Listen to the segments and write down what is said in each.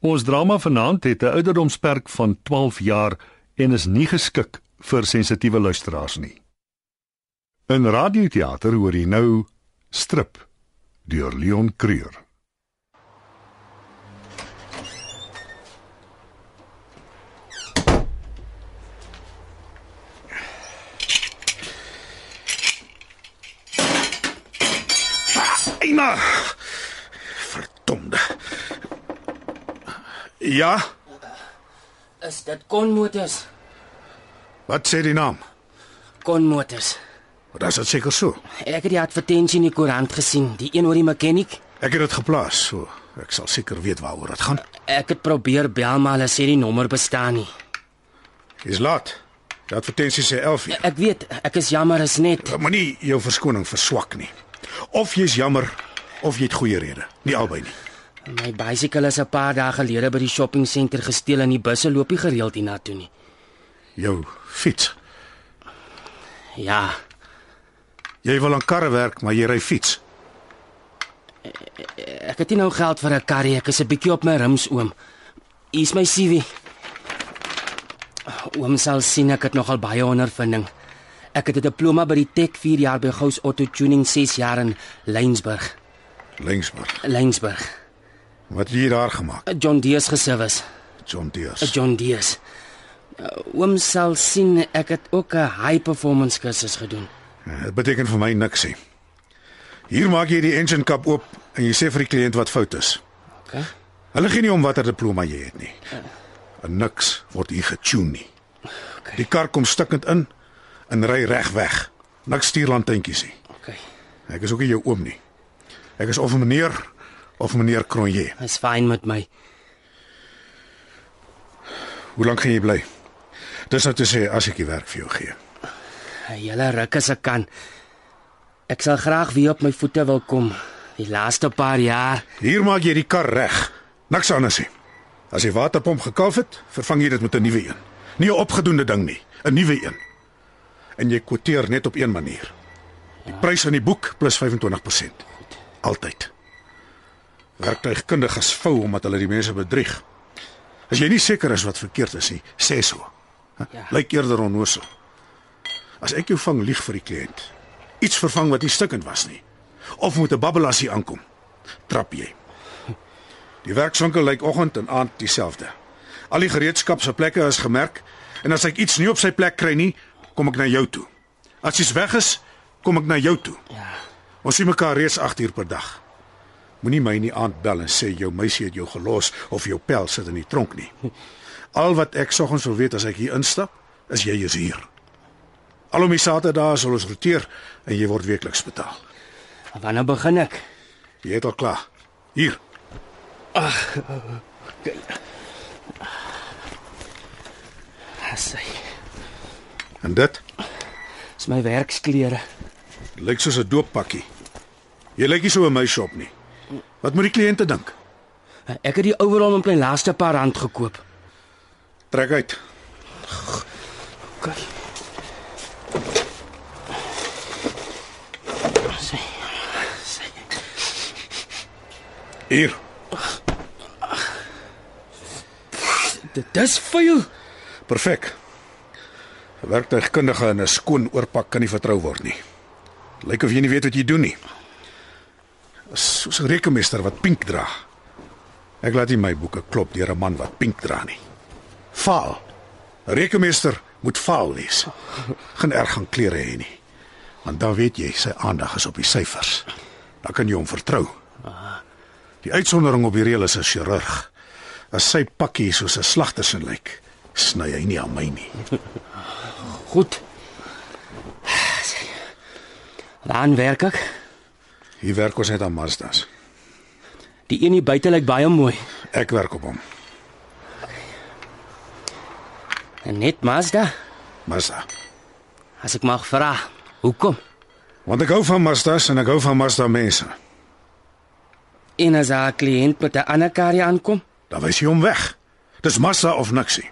Ons drama vanaand het 'n ouderdomsperk van 12 jaar en is nie geskik vir sensitiewe luisteraars nie. In radioteater hoor jy nou Strip deur Leon Creur. Eina. Verdomde. Ja, Is dit konmotors? wat sê die naam? Konmotors. Wat is dit seker so? Ek het die advertensie in die koerant gesien, die een oor die mechanic. Ek het dit geplaas, so ek sal seker weet waaroor dit gaan. Ek het probeer bel maar hulle sê die nommer bestaan nie. Dis laat. Die advertensie sê 11 uur. Ek weet, ek is jammer is net. Moenie jou verskoning verswak nie. Of jy's jammer of jy het goeie rede. Nie albei nie. My bicycle is 'n paar dae gelede by die shopping center gesteel en die busse loop nie gereeld hiernatoe nie. Jou fiets. Ja, Jy wil aan karre werk, maar jy ry fiets. ek het nie nou geld vir 'n karry, ek is 'n bietjie op my rims oom. Hier's my CV. Oom sal sien ek het nogal baie ondervinding. Ek het 'n diploma by die Tech 4 jaar by Gous Auto Tuning 6 jaar in Lensburg. Linksburg. Lensburg. Wat het jy daar gemaak? 'n John Deere geservice. John 'n Deere. John Deere. Uh, Oom sal sien ek het ook 'n high performance kursus gedoen. Dit beteken vir my niks nie. Hier maak jy die engine kap oop en jy sê vir die kliënt wat fout is. Okay. Hulle gee nie om watter diploma jy het nie. En niks word hier getune nie. Okay. Die kar kom stikkend in en ry reg weg. Niks stuurlantuintjies nie. Okay. Ek is ook nie jou oom nie. Ek is of meneer of meneer Cronje. Dis fyn met my. Hoe lank gaan jy bly? Dis nou te sê as ek die werk vir jou gee. Hele ruk as ek kan. Ek sal graag weer op my voete wil kom. Die laaste paar jaar. Hier maak jy die kar reg. Niks anders nie. As die waterpomp gekalf het, vervang jy dit met 'n nuwe een. Nie 'n opgedoende ding nie, 'n nuwe een. En jy kwoteer net op een manier. Die prys in die boek plus 25%. Altyd. Werktuigkundiges vou omdat hulle die mense bedrieg. As jy nie seker is wat verkeerd is nie, sê so. Ja. Lyk eerder onnoosel. As ek jou vang lieg vir die kliënt, iets vervang wat nie stukkend was nie, of moet 'n babbelassie aankom, trap jy. Die werkswinkel lyk oggend en aand dieselfde. Al die gereedskap se plekke is gemerk en as ek iets nie op sy plek kry nie, kom ek na jou toe. As iets weg is, kom ek na jou toe. Ja. Ons sien mekaar reeds 8 uur per dag. Moenie my in die aand bel en sê jou meisie het jou gelos of jou pel sit in die tronk nie. Al wat ek soggens wil weet as ek hier instap, is jy is hier. Al om die Saterdae sal ons roteer en jy word weekliks betaal. Wanneer begin ek? Jy het al klaar. Hier. Sy. En dit Dis my werksklere. lyk soos 'n dooppakkie. Jy lyk nie so 'n meisie op nie. Wat moet die kliënte dink? Ek het die overall op my laaste paar rand gekoop. Trek uit. Okay. Sy. Sy. Hier. Dit dis vuil. Perfek. 'n Werktuigkundige in 'n skoon oorpak kan nie vertrou word nie. Lyk of jy nie weet wat jy doen nie. Soos 'n rekenmeester wat pink dra. Ek laat nie my boeke klop deur 'n man wat pink dra nie. Faal. 'n Rekenmeester moet faal wees. Geen erg gaan klere hê nie. Want dan weet jy sy aandag is op die syfers. Dan kan jy hom vertrou. Die uitsondering op die reël is 'n chirurg. As sy pakkie soos 'n slagter se lyk, sny hy nie aan my nie. Goed. Waar werk ek? Hier werk ons net aan Mazdas. Die een hier buite lyk baie mooi. Ek werk op hom. En net Mazda, Mazda. as ek mag vra. Hoekom? Want ek hou van Mazdas en ek hou van Mazda mense. En as 'n kliënt met 'n ander karry aankom, Dan wys jy hom weg. Dis Mazda of niksie.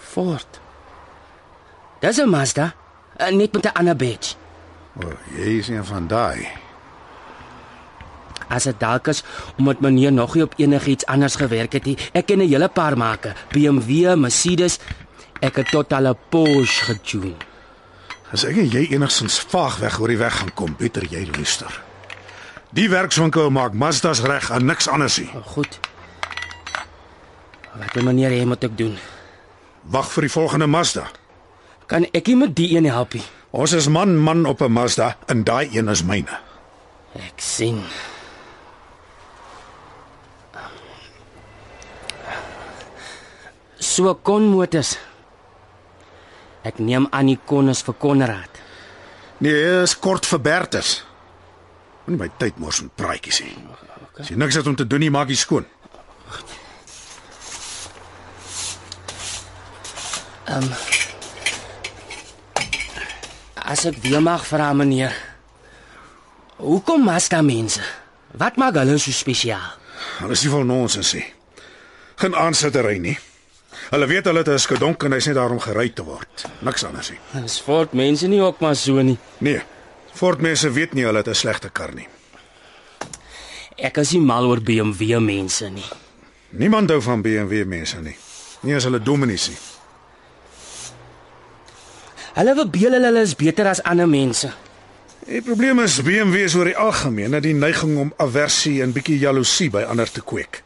Ford. Dis 'n Mazda, uh, net met 'n ander badge. O, jy is een van daai. as dit dalk is omdat meneer nog nie op enigiets anders gewerk het nie. Ek ken 'n hele paar make, BMW, Mercedes. Ek het tot al 'n Porsche getune. As ek en jy enigsins vaag weg oor die weg gaan kom, beter jy luister. Die werkswinkel maak Mazda's reg en niks anders nie. Oh, goed. Wat wil meneer hê moet ek doen? Wag vir die volgende Mazda. Kan ek nie met die een help nie? Ons is man man op 'n Mazda en daai een is myne. Ek sien. So kon motors. Ek neem aan die kon is vir Konrad. Nee, is kort vir Bertus. Moenie my tyd mors met praatjies nie. As jy niks het om te doen nie, maak jy skoon. As ek weer mag vra meneer. Hoekom Mazda mense? Wat maak hulle so spesiaal? Hulle is nie van ons sê. Geen aansittery nie. Hulle weet hulle het 'n skedonk en hy's net daar om gery te word. Niks anders nie. Dis voort mense nie ook maar so nie. Nee. Ford mense weet nie hulle het 'n slegte kar nie. Ek is nie mal oor BMW mense nie. Niemand hou van BMW mense nie. Nie as hulle dominees nie. Hulle verbeel hulle hulle is beter as ander mense. Die probleem is BMW is oor die algemeen het die neiging om aversie en bietjie jaloesie by ander te kweek.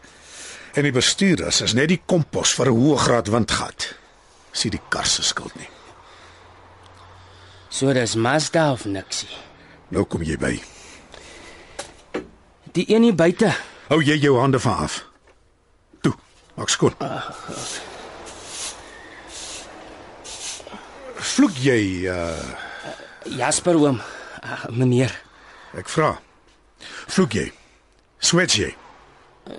En die bestuurders is net die kompos vir 'n hoë graad windgat. Sien die kar se skuld nie. So dis Mazda of niksie. Nou kom jy by. Die een hier buite. Hou jy jou hande van af. Toe, maak skoon. Vloek jy uh Jasper oom. Uh, meneer, ek vra. Vloek jy? Sweat jy?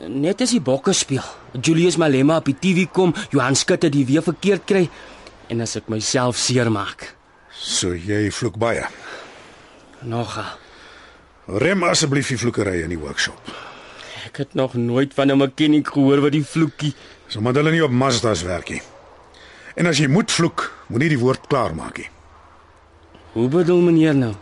net as die bokke speel. Julius Malema op die TV kom, Johan Skutte die weer verkeerd kry en as ek myself seermaak. So jy vloek baie. Nogal. Rem asseblief die vloekery in die workshop. Ek het nog nooit van 'n mechanic gehoor wat die vloekie. Sommige hulle nie op Mazda's werk nie. En as jy moet vloek, moenie die woord klaar maak nie. Hoe bedoel meneer nou?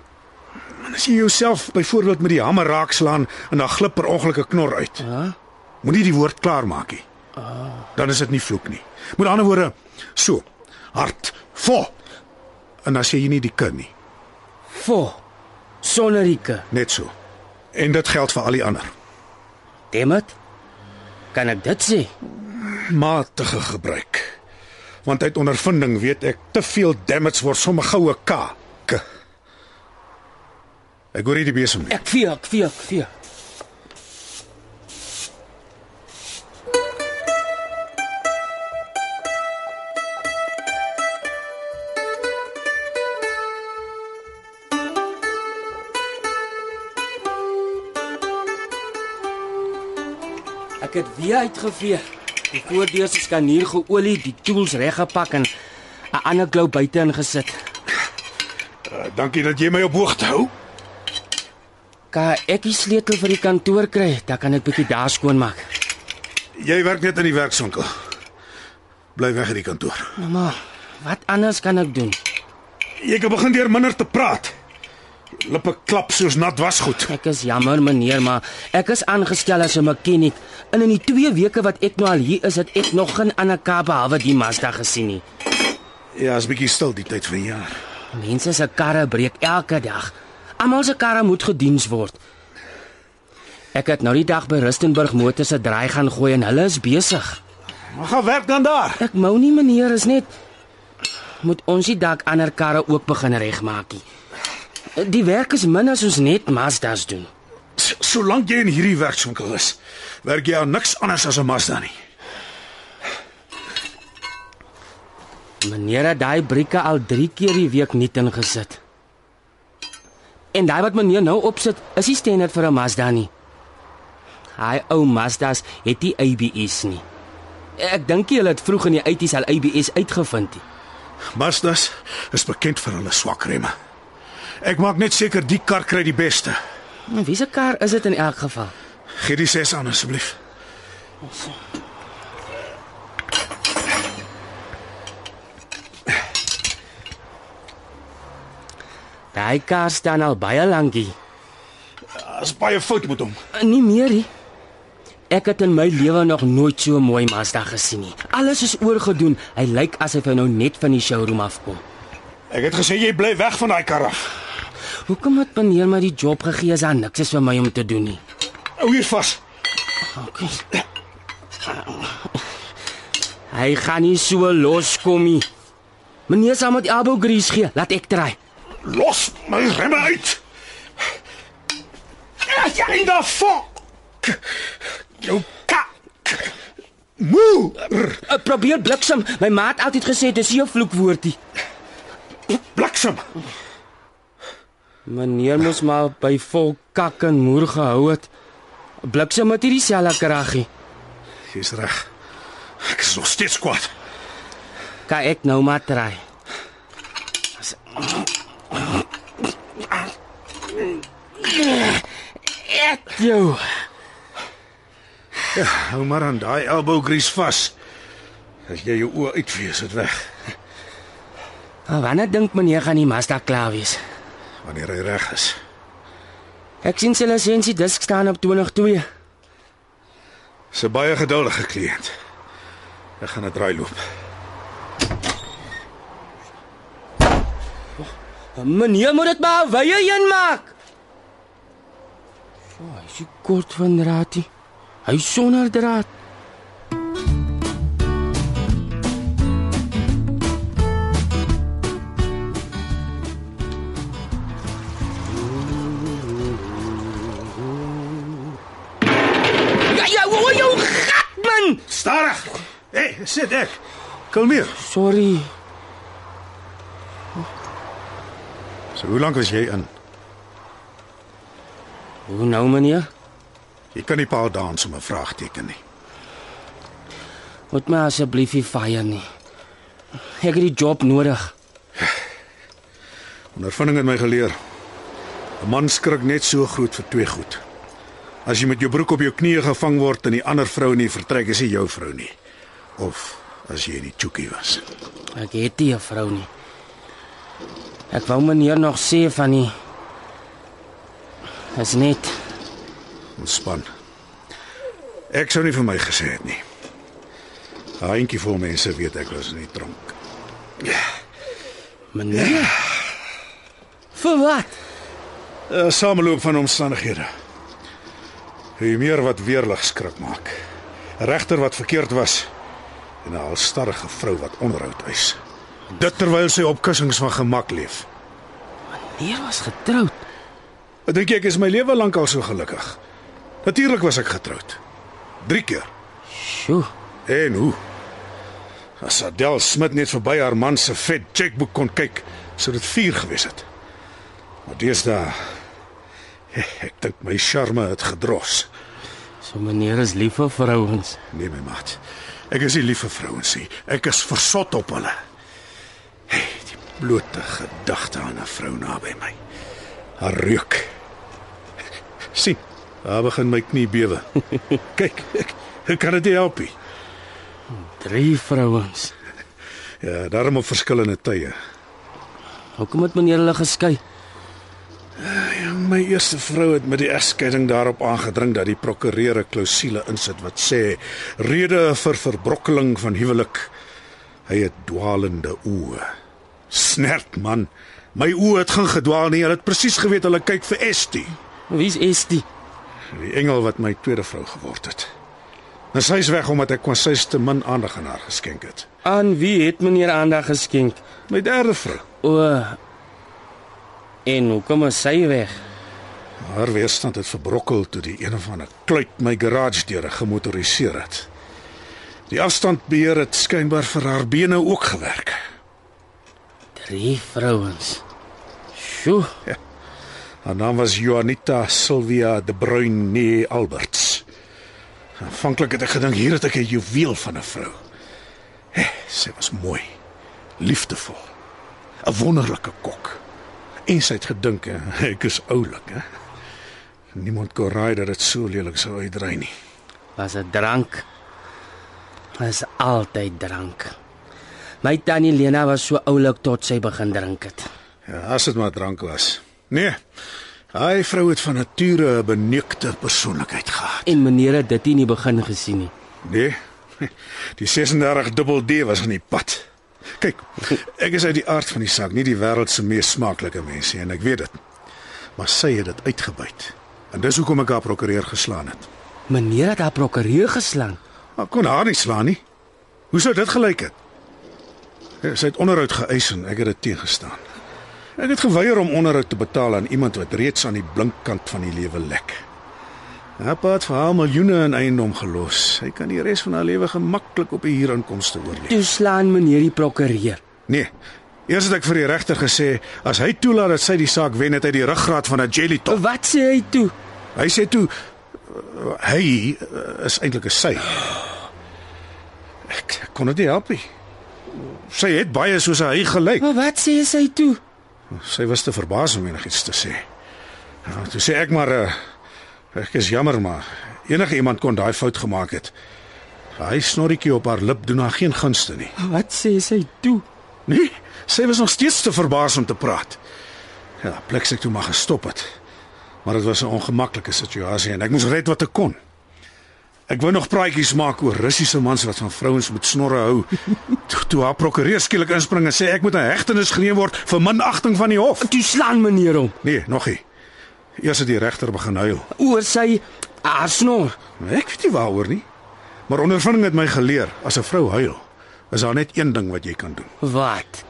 En as jy jouself byvoorbeeld met die hamer raakslaan en dan glip per ongeluk 'n knor uit. Ja? Moenie die woord klaar maak nie. Dan is dit nie vloek nie. Met ander woorde, so, hard, vol. En as jy nie die kan nie, Fo. Sonnerike. net so. En dit geld vir al die ander. Demet? Kan ek dit sê? Matige gebruik. Want uit ondervinding weet ek te veel damage word sommer goue K. K. Ek jy die besem. Ek vee, ek vee, ek vee. Ek het weer uitgevee. Die voordeur se skanier geolie, die tools reggepak en 'n ander klou buite ingesit. Uh, dankie dat jy my op hoogte hou. Kan ek die sleutel vir die kantoor kry? Dan kan ek bietjie daar skoonmaak. Jy werk net in die werkswinkel. Bly weg uit die kantoor. Mamma, wat anders kan ek doen? Jy kan begin deur minder te praat. Lippe klap soos nat wasgoed. Ek is jammer meneer, maar ek is aangestel as 'n mechanic. En in die 2 weke wat ek nou al hier is, het ek nog geen ander kar behalwe die Mazda gesien nie. Ja, is bietjie stil die tyd van die jaar. Mense se karre breek elke dag. Almal se karre moet gediens word. Ek het nou die dag by Rustenburg Motors se draai gaan gooi en hulle is besig. Maar gaan werk dan daar. Ek mou nie meneer is net moet ons die dak ander karre ook begin regmaak nie. Die werk is min as ons net Mazda's doen. S- Solank jy in hierdie werkswinkel is, werk jy aan niks anders as 'n Mazda nie. Meneer het daai brieke al 3 keer die week nie ingesit. En daai wat meneer nou opsit, is nie standaard vir 'n Mazda nie. Hy ou Mazda's het nie ABS nie. Ek dink hulle het vroeg in die 80's al ABS uitgevind. Mazdas is bekend vir hulle swak remme. Ek maak net seker die kar kry die beste. Maar Wie se kar is dit in elk geval? Gee die 6 aan asseblief. Daai kar staan al baie lankie. Daar's baie fout met hom. Nie meer nie. Ek het in my lewe nog nooit so mooi Mazda gesien nie. Alles is oorgedoen. Hy lyk asof hy nou net van die showroom afkom. Ek het gesê jy bly weg van daai kar af. Hoekom het meneer my die job gegee as daar niks is vir my om te doen nie? Hou hier vas. Okay. Hy gaan nie so loskom nie. Meneer sal met elbow grease gee. Laat ek try. Los my remme uit. Ja, in die fok. Jou ka. Moe. Uh, probeer bliksem. My maat altyd gesê dis nie 'n vloekwoordie. Bliksem. Meneer moes maar by vol kak en moer gehou het. Bliksem het hierdie selfe kraggie. Jy's reg. Ek is nog steeds kwaad. Kan ek nou maar try? Ek jou. Ja, hou maar aan daai elbow grease vas. As jy jou oë uitvee, is dit weg. Wanneer dink meneer gaan die Mazda klaar wees? Wanneer hy reg is. Ek sien sy lisensie disk staan op 22. Dis 'n baie geduldige kliënt. Ek gaan 'n draai loop. Meneer moet dit maar wye een maak. So, hy is nie kort van draad nie. Hy is sonder draad. Sit ek. Kalmeer. Sorry. So hoe lank was jy in? Hoe nou meneer? Jy kan nie paal dans om 'n vraagteken nie. Moet my asseblief nie fire nie. Ek het die job nodig. Ondervinding het my geleer. 'n Man skrik net so groot vir twee goed. As jy met jou broek op jou knieë gevang word en die ander vrou in die vertrek is nie jou vrou nie. Of as jy in die chookie was. Ek het nie 'n vrou nie. Ek wou meneer nog sê van die Is net Ontspan. Ek sou nie vir my gesê het nie. Daai eentjie vol mense weet ek was in die tronk. meneer. Vir wat? 'n Sameloop van omstandighede. Hoe meer wat weerlig skrik maak. 'n Regter wat verkeerd was en 'n alstarrige vrou wat onderhoud eis. Dit terwyl sy op kussings van gemak leef. Meneer was getroud. Ek dink ek is my lewe lank al so gelukkig. Natuurlik was ek getroud. 3 keer. Sjoe. En hoe? As Adel Smit net verby haar man se vet chequeboek kon kyk, sou dit 4 gewees het. Maar deesdae ek dink my charme het gedros. So meneer is lief vir vrouens. Nee my maat. Ek is nie lief vir vrouens nie. Ek is versot op hulle. Hey, die blote gedagte aan 'n vrou naby my. Haar reuk. sien, daar begin my knie bewe. Kyk, ek, ek kan dit nie help nie. Drie vrouens. Ja, daarom op verskillende tye. Hoekom het meneer hulle geskei? My eerste vrou het met die egskeiding daarop aangedring dat die prokureur 'n klousule insit wat sê rede vir verbrokkeling van huwelik. Hy het dwaalende oë. Snert man. My oë het geen gedwaal nie. Hulle het presies geweet hulle kyk vir Estie, Wie's Estie? die engel wat my tweede vrou geword het. En sy is weg omdat ek konsys te min aandag aan haar geskenk het. Aan wie het meneer aandag geskenk? My derde vrou. O. En hoekom is sy weg? Haar weerstand het verbrokkel toe die een of ander kluit my garage deure gemotoriseer het. Die afstandbeheer het skynbaar vir haar bene ook gewerk. Drie vrouens. Sjoe. Haar naam was Juanita Silvia de Bruin nee Alberts. Aanvanklik het ek gedink hier het ek 'n juweel van 'n vrou. Hey, sy was mooi, liefdevol, 'n wonderlike kok. En sy het gedink ek is oulik, hè. Niemand kon raai dat dit so lelik sou uitdry nie. Was dit drank? Was altyd drank. My tannie Lena was so oulik tot sy begin drink het. Ja, as dit maar drank was. Nee. Hy vrou het van nature 'n beneukte persoonlikheid gehad. En meneer het dit nie in die begin gesien nie. Nee. Die 36 dubbel D was in die pad. Kyk, ek is uit die aard van die saak nie die wêreld se mees smaaklike mens nie en ek weet dit. Maar sy het dit uitgebuit. En dis hoekom ek haar prokureur geslaan het. Meneer het haar prokureur geslaan. Maar kon haar nie slaan nie. Hoe sou dit gelyk het? Ja, Sy het onderhoud geëis en ek het dit teëgestaan. Ek het geweier om onderhoud te betaal aan iemand wat reeds aan die blinkkant van die lewe lek. Haar pa het vir haar miljoene in eiendom gelos. Sy kan die res van haar lewe gemaklik op die huurinkomste oorleef. Toe slaan meneer die prokureur. Nee. Eers het ek vir die regter gesê as hy toelaat dat sy die saak wen, het hy die ruggraat van 'n jelly top. Wat sê hy toe? Hy sê toe hy uh, is eintlik 'n sy. Ek, ek kon dit nie help nie. Sy het baie soos 'n hy gelyk. Maar wat sê sy toe? Sy was te verbaas om enigiets te sê. Ja, toe sê ek maar uh, ek is jammer maar enige iemand kon daai fout gemaak het. Hy snorretjie op haar lip doen haar geen gunste nie. Wat sê sy toe? Nee, sy was nog steeds te verbaas om te praat. Ja, pleks ek toe maar gestop het. Maar dit was 'n ongemaklike situasie en ek moes red wat ek kon. Ek wou nog praatjies maak oor Russiese mans wat van vrouens met snorre hou. Toe, toe haar prokureur skielik inspring en sê ek moet 'n hegtenis geneem word vir minagting van die hof. Toe slaan meneer hom Nee, nog nie. Eers het die regter begin huil. oor sy haar snor. Ek weet nie waaroor nie. Maar ondervinding het my geleer, as 'n vrou huil, is daar net een ding wat jy kan doen. Wat?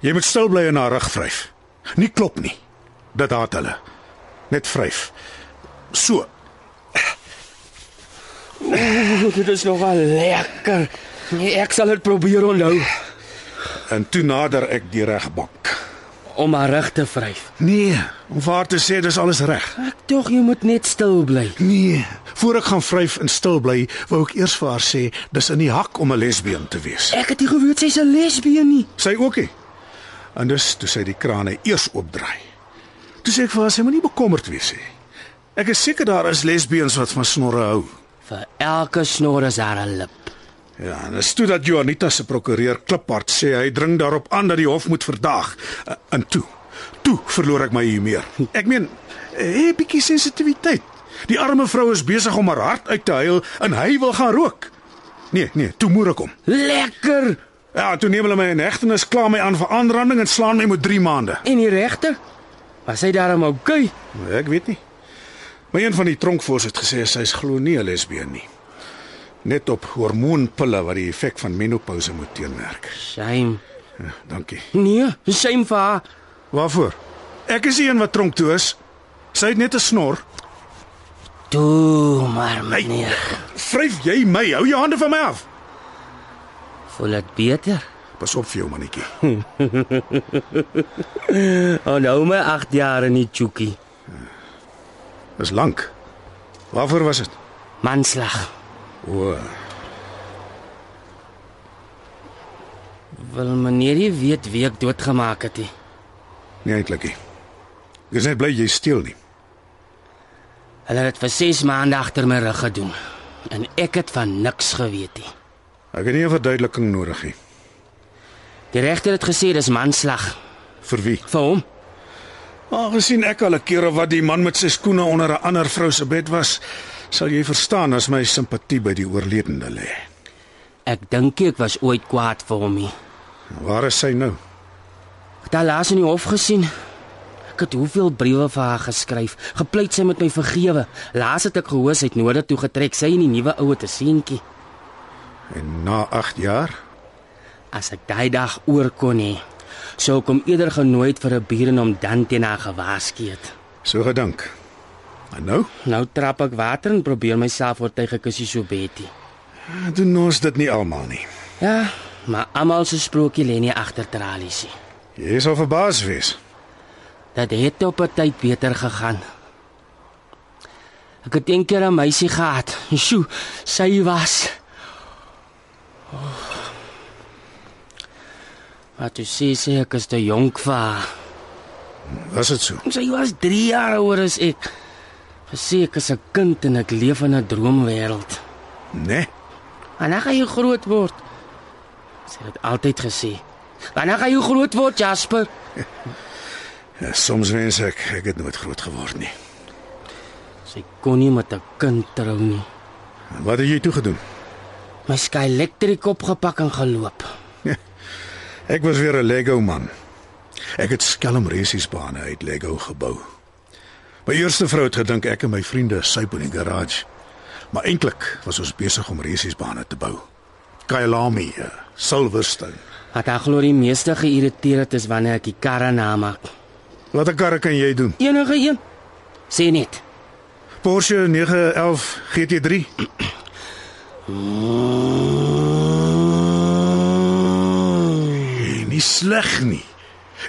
Jy moet stil bly en haar rug vryf. Nie klop nie. Dit haat hulle. Net vryf. So. Ooh, dit is nogal lekker. Nee, ek sal dit probeer onthou En toe nader ek die regbank. Om haar rug te vryf. Nee, om vir haar te sê dis alles reg. Ek tog jy moet net stil bly. Nee, voor ek gaan vryf en stil bly, wou ek eers vir haar sê dis in die hak om 'n lesbien te wees. Ek het nie geweet sy's 'n lesbien nie. Sy ook nie. En dus toe sy die krane eers oopdraai. Toe sê ek vir haar sy moenie bekommerd wees nie. Ek is seker daar is lesbiens wat van snorre hou. Vir elke snor is daar 'n lip. Ja, en dis toe dat Juanita se prokureur kliphard sê hy dring daarop aan dat die hof moet verdaag. Uh, En toe, toe verloor ek my humeur. Ek meen, 'n bietjie sensitiwiteit. Die arme vrou is besig om haar hart uit te huil en hy wil gaan rook. Nee, nee, toe moer ek hom. Lekker. Ja, toe neem hulle my in hegtenis, kla my aan vir aanranding en slaan my met 3 maande. En die regter? Was hy daarom oukei? Ek weet nie. Maar een van die tronkvoors het gesê sy's glo nie 'n lesbien nie. Net op hormoonpille wat die effek van menopouse moet teenwerk. Shame. Ja, dankie. Nee, shame vir haar. Waarvoor? Ek is die een wat tronk toe is. Sy het net 'n snor. Toe maar meneer. Vryf jy my? Hou jou hande van my af. Voel dit beter? Pas op vir jou mannetjie. Nou my 8 jaar in die chookie. Dis lank. Waarvoor was dit? Manslag. O, Wil meneer nie weet wie ek doodgemaak het nie. nee eintlik nie. Ek is net bly jy steel nie. Hulle het dit vir 6 maande agter my rug gedoen en ek het van niks geweet nie. Ek het nie 'n verduideliking nodig nie. Die regter het gesê dis manslag Vir wie? vir hom. Aangesien ek al 'n keer of wat die man met sy skoene onder 'n ander vrou se bed was, sal jy verstaan as my simpatie by die oorledene lê. Ek dink ek was ooit kwaad vir hom nie. Waar is sy nou? Ek het haar laas in die hof gesien. Ek het hoeveel briewe vir haar geskryf. Gepleit sy met my vergewe. Laas het ek gehoor sy het noorde toe getrek, sy en die nuwe oue te seentjie. En na 8 jaar? As ek daai dag oor kon hê, sou ek hom eerder genooi het vir 'n bier en hom dan teen haar gewaarsku het. So gedink. En nou? Nou trap ek water en probeer myself oortuig ek is nie so betty. Doen ons dit nie almal nie. Ja, maar almal se sprokie lê nie agter tralies nie. Jy sal verbaas wees. Dat het op 'n tyd beter gegaan. Ek het een keer 'n meisie gehad. Sjoe, sy was. Oh. Maar toe sê sy ek is te jonk vir haar. Was dit so? Sy was 3 jaar ouer as ek. Gesê ek is 'n kind en ek leef in 'n droomwêreld. Nee. Wanneer gaan jy groot word? Sy het altyd gesê. Wanneer gaan jy groot word, Jasper? Ja, soms wens ek ek het nooit groot geword nie. Sy kon nie met 'n kind trou nie. En wat het jy toe gedoen? My sky elektrik opgepak en geloop. Ek was weer 'n Lego man. Ek het skelm resiesbane uit Lego gebou. My eerste vrou het gedink ek en my vriende syp in die garage. Maar eintlik was ons besig om resiesbane te bou. Kyalami, eh, Silverstone. Wat haar glo die meeste geïrriteer het is wanneer ek die karre namaak. Watter karre kan jy doen? Enige een. Sê net. Porsche 911 GT3. Hey, nie sleg nie.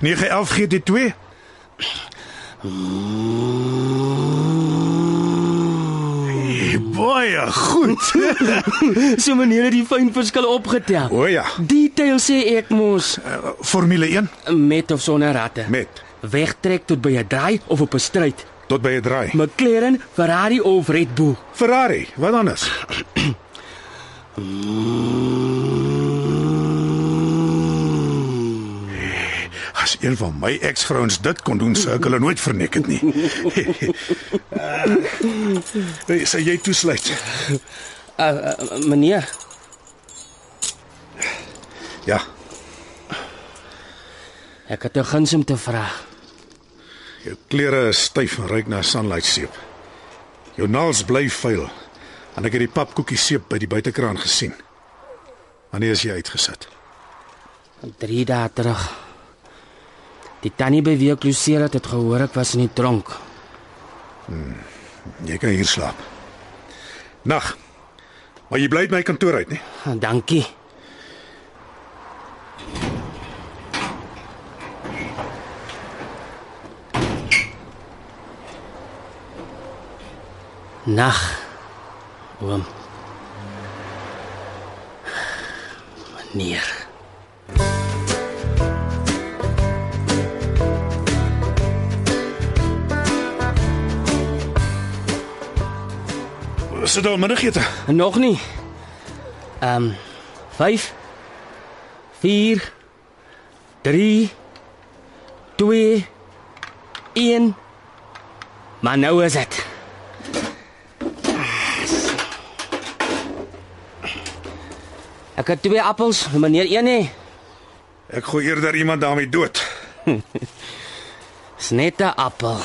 911 GT2. Baie goed. So meneer het die fyn verskil opgetel. O ja, Detail sê ek mos uh, Formule 1 met of sonder ratte. met Wegtrek tot by 'n draai of op 'n stryd. tot by 'n draai. McLaren, Ferrari of Red Bull. Ferrari, wat anders? As een van my eksvrouens dit kon doen, sou ek hulle nooit vernek het nie. uh, sê jy toesluit. Uh, uh meneer, Ja, ek het 'n guns om te vra. jou klere is styf en ruik na sunlight seep. Jou naels bly vuil. En ek het die papkoekie seep by die buitekraan gesien. Wanneer is jy uitgesit? 3 dae terug. Die tannie by wie ek loseer het, het gehoor ek was in die tronk. Jy kan hier slaap. Nag. Maar jy bly uit my kantoor uit, nie? Ah, Dankie. Nag. Oom. Meneer. Sit al middagete. Nog nie. Ehm um, 5 4 3 2 1 Maar nou is dit. Ek het twee appels, meneer een hè. Ek gooi eerder iemand daarmee dood. Dis net 'n appel.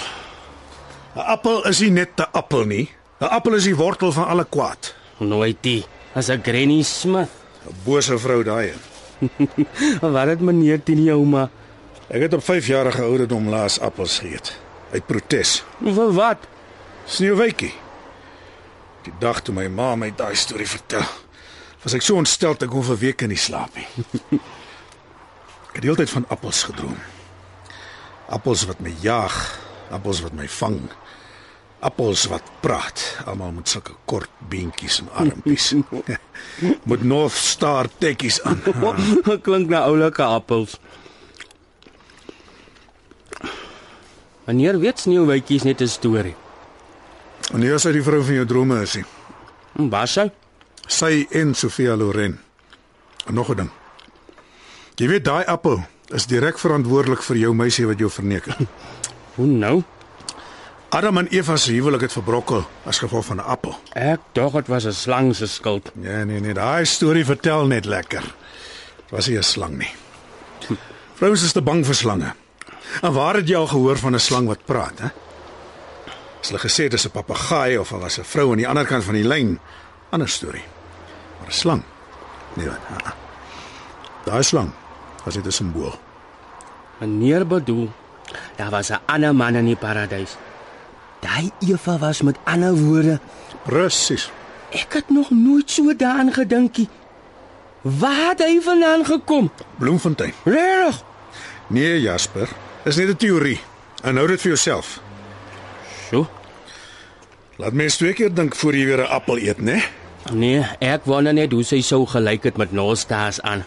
'n Appel is nie net 'n appel nie. 'n Appel is die wortel van alle kwaad. Nooit die. As 'n Granny Smith. 'n Bose vrou daai. Wat het meneer teen die ouma? Ek het op 5 jarige ouderdom laas appels geëet uit protes. Vir wat? Sneeuwwytjie. Die dag toe my ma my daai storie vertel, was ek so ontstel ek kon vir weke nie slaap nie. Ek het die hele tyd van appels gedroom. Appels wat my jaag, appels wat my vang. Appels wat praat, almal met sulke kort beentjies en armpies. met North Star tekkies aan. Klink na oulike appels. Meneer weet sneeuwwytjies net 'n storie. Hier is hy die vrou van jou drome is. Hm, Was sy? Sy en Sofia Loren. En nog 'n ding. Jy weet daai appel is direk verantwoordelik vir jou meisie wat jou verneek het. Hoe nou? Adam en Eva se huwelik het verbrokkel as gevolg van 'n appel. Ek dog dit was 'n slang se skuld. Ja, nee nee, daai storie vertel net lekker. Dit was nie 'n slang nie. Vrouens is te bang vir slange. En waar het jy al gehoor van 'n slang wat praat, hè? As hulle gesê dis 'n papegaai of al was 'n vrou aan die ander kant van die lyn, ander storie. Maar 'n slang? Nee, wat? ah, ah. Daai slang was net 'n simbool. Meneer bedoel, daar was 'n ander man in die paradys. Daai Eva was met ander woorde. Presies. Ek het nog nooit so daaraan gedinkie. Waar het hy vandaan gekom? Bloemfontein. Regtig? Nee, Jasper, is net 'n teorie. En hou dit vir jouself. So? Laat mens twee keer dink voor jy weer 'n appel eet, né? Nee, ek wonder net hoe sy sou gelyk het met Nostars aan.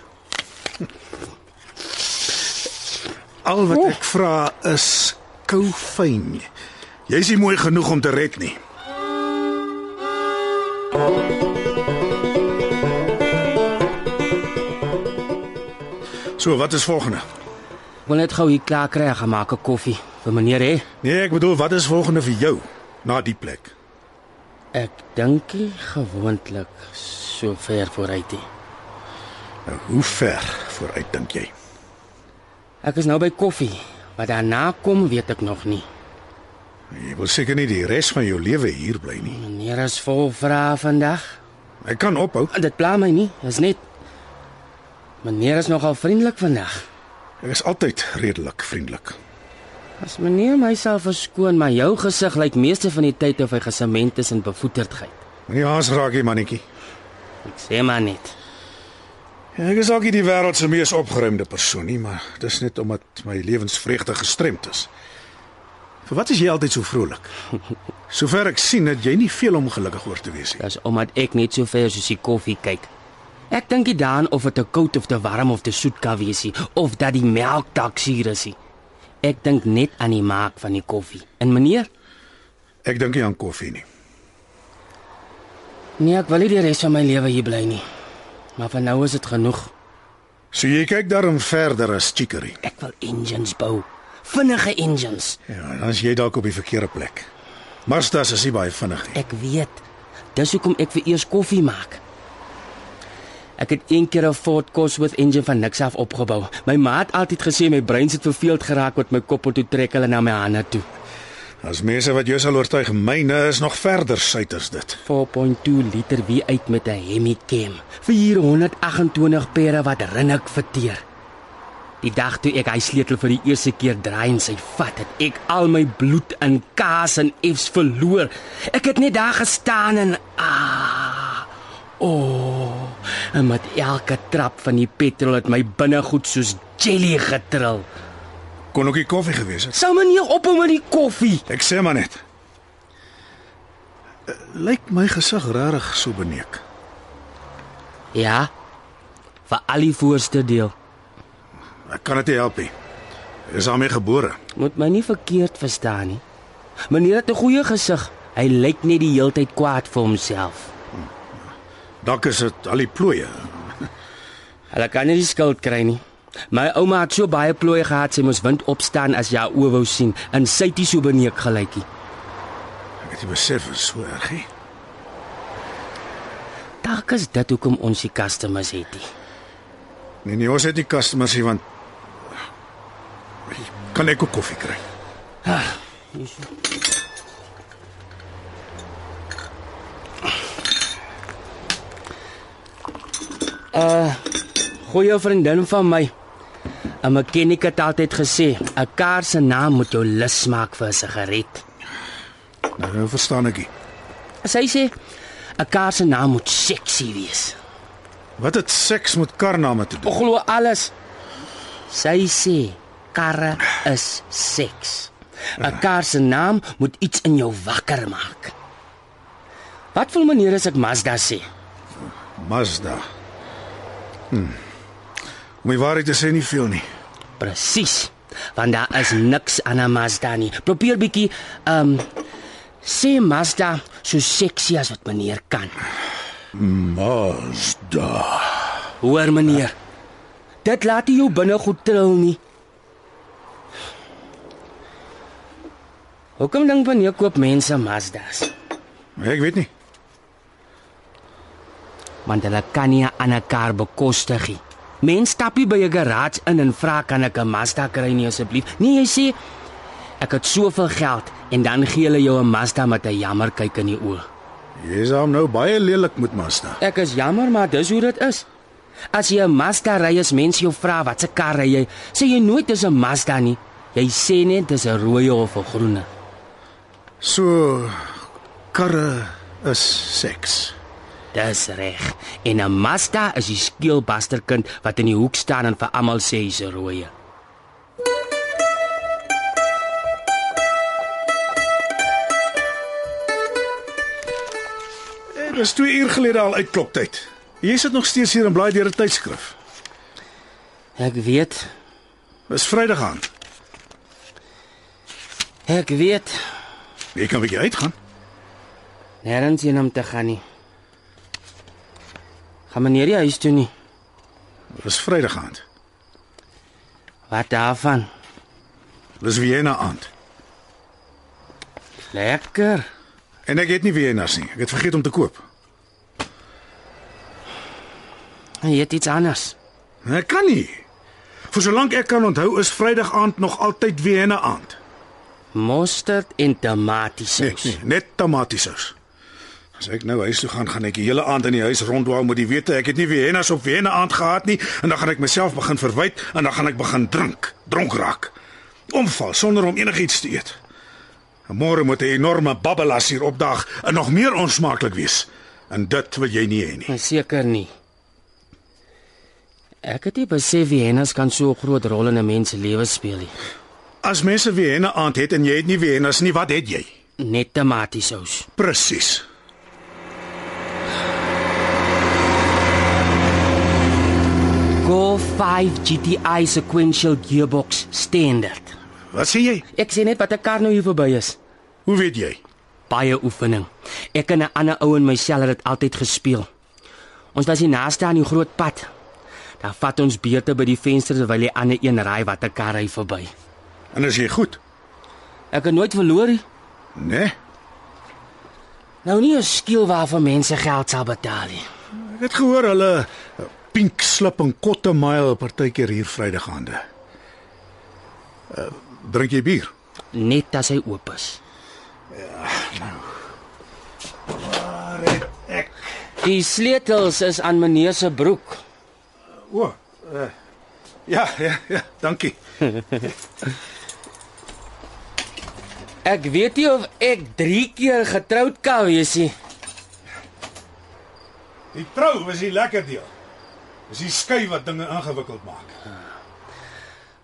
Al wat ek vra is kou fyn. Jy's nie mooi genoeg om te red nie. So, wat is volgende? Wil net gou hier klaar kry, gaan maak 'n koffie. Vir meneer hè? Nee, ek bedoel wat is volgende vir jou na die plek? Ek dink nie gewoonlik so ver vooruit nie. Nou, hoe ver vooruit dink jy? Ek is nou by koffie. Wat daarna kom, weet ek nog nie. Jy wil seker nie die res van jou lewe hier bly nie. Meneer is vol vrae vandag. Ek kan ophou. Dit pla my nie. Dis net Meneer is nogal vriendelik vandag. Ek is altyd redelik vriendelik. As meneer myself verskoon, maar jou gesig lyk meeste van die tyd of hy gesement is in bevoeterdheid. Moenie haas raak hier mannetjie. Ek sê maar net. Ja, ek is ook nie die wêreld se mees opgeruimde persoon nie, maar dis net omdat my lewensvreugde gestremd is. Vir wat is jy altyd so vrolik? Sover ek sien, het jy nie veel om gelukkig oor te wees nie. Dis omdat ek net so ver soos die koffie kyk. Ek dink nie daaraan of dit te koud of te warm of te soet kan wees nie, of dat die melk dalk suur is nie. Ek dink net aan die maak van die koffie. En meneer? Ek dink nie aan koffie nie. Nee, ek wil nie die res van my lewe hier bly nie. Maar vir nou is dit genoeg. So jy kyk daarom verder as Chicory. Ek wil engines bou. Vinnige engines. Ja, dan is jy dalk op die verkeerde plek. Marstas is nie baie vinnig nie. Ek weet. Dis hoekom ek vir eers koffie maak. Ek het een keer 'n Ford Cosworth engine van niks af opgebou. My ma het altyd gesê my brein het verveeld geraak met my kop en toe trek hulle na my hande toe. As mense wat jou sal oortuig, myne is nog verder suid as dit. 4.2 liter wie uit met 'n Hemi Cam. 428 pere wat rinnik verteer. Die dag toe ek hy sleutel vir die eerste keer draai en sy vat, het ek al my bloed in kaas en F's verloor. Ek het net daar gestaan en ah. O, oh, en met elke trap van die petrol het my binnegoed soos jelly getrill. Kon ook die koffie gewees het. Sou meneer ophou met die koffie? Ek sê maar net. Uh, Lyk my gesig regtig so beneek. Ja. Vir al die voorste deel. Ek kan dit nie help nie. Ek is daarmee gebore. Moet my nie verkeerd verstaan nie. Meneer het 'n goeie gesig. Hy lyk net die heeltyd kwaad vir homself. Dalk is dit al die plooie. Hulle kan nie die skuld kry nie. My ouma het so baie plooie gehad sy moes wind opstaan as jy oë wou sien en sy het nie so beneek gelykie. Ek het nie besef dit is so erg nie. Dalk is dit hoekom ons die customers het. Nie. Nee nee, ons het nie customers hier want kan ek ook koffie kry? Uh goeie vriendin van my. 'n Mechanic het altyd gesê, 'n kar se naam moet jou lus maak vir 'n sigaret. Nou, nou verstaan ek nie. Sy sê 'n kar se naam moet sexy wees. Wat het seks met karname te doen? Glo alles. Sy sê karre is seks. 'n Kar se naam moet iets in jou wakker maak. Wat voel meneer as ek Mazda sê? Mazda. Hm. Om die waarheid te sê nie veel nie. Presies. Want daar is niks aan 'n Mazda nie. Probeer bietjie ehm um, sê Mazda so sexy as wat meneer kan. Mazda. Hoor meneer. Dit laat nie jou binnegoed tril nie. Hoekom dink meneer koop mense Mazdas? Ek weet nie. Want hulle kan nie 'n ander kar bekostig nie. Mense stap nie by 'n garage in en vra kan ek 'n Mazda kry nie asseblief? Nee, jy sê ek het soveel geld en dan gee hulle jou 'n Mazda met 'n jammer kyk in die oë. Jy is hom nou baie lelik met Mazda. Ek is jammer, maar dis hoe dit is. As jy 'n Mazda ry, as mense jou vra watse kar ry jy, sê jy nooit dis 'n Mazda nie. Jy sê net dis 'n rooi of 'n groene. So karre is seks. Dis reg. En 'n Mazda is die skeelbasterkind wat in die hoek staan en vir almal sê hy's 'n rooi. Dit is 2 uur gelede al uit kloktyd. Jy sit nog steeds hier en blaai deur 'n tydskrif. Ek weet, Dis Vrydag aan. ek weet. Jy kan bietjie uitgaan. Nêrens heen om te gaan nie. Gaan meneer die huis toe nie. Dis Vrydag aan. Wat daarvan? Dis Vienna aand. Lekker. En ek het nie Vienna's nie. Ek het vergeet om te koop. Jy het iets anders. Ek kan nie. Vir solank ek kan onthou is Vrydag aand nog altyd Vienna aand. Mosterd en Nee, tomatiesous. nee, net tomatiesous. As ek nou huis toe gaan, gaan ek die hele aand in die huis rondwou met die wete ek het nie Vienna's op Vienna aand gehad nie en dan gaan ek myself begin verwyd en dan gaan ek begin drink, dronk raak. Omval sonder om enigiets te eet. En môre moet 'n enorme babbelas hier opdag en nog meer onsmaaklik wees. En dit wil jy nie hê nie. Nee, Seker nie. Ek het nie besef Vienna's kan so 'n groot rol in 'n mens se lewe speel nie. As mense Vienna aand het en jy het nie Vienna's nie, wat het jy? Net tomatiesous. Presies. Golf 5 GTI sequential gearbox standard. Wat sê jy? Ek sê net wat 'n kar nou hier verby is. Hoe weet jy? Baie oefening. Ek en 'n ander ou in my sel het dit altyd gespeel. Ons was hier naaste aan die groot pad. Daar vat ons beurte by die venster terwyl die ander een ry wat 'n kar ry verby. En as jy goed? Ek het nooit verloor nie. Nee. Nou nie 'n skiel waarvan mense geld sal betaal nie. Ek het gehoor hulle eh, pink slip en kotte mile partykeer hier Vrydaghande. Uh, drink jy bier? Net as hy oop is. Waar het ek? Die sleutels is aan meneer se broek. O. Uh, ja, ja, ja, dankie. Ek weet nie of ek 3 keer getroud kan wees nie. Die trou was die lekker deel. Dis die skei wat dinge ingewikkeld maak.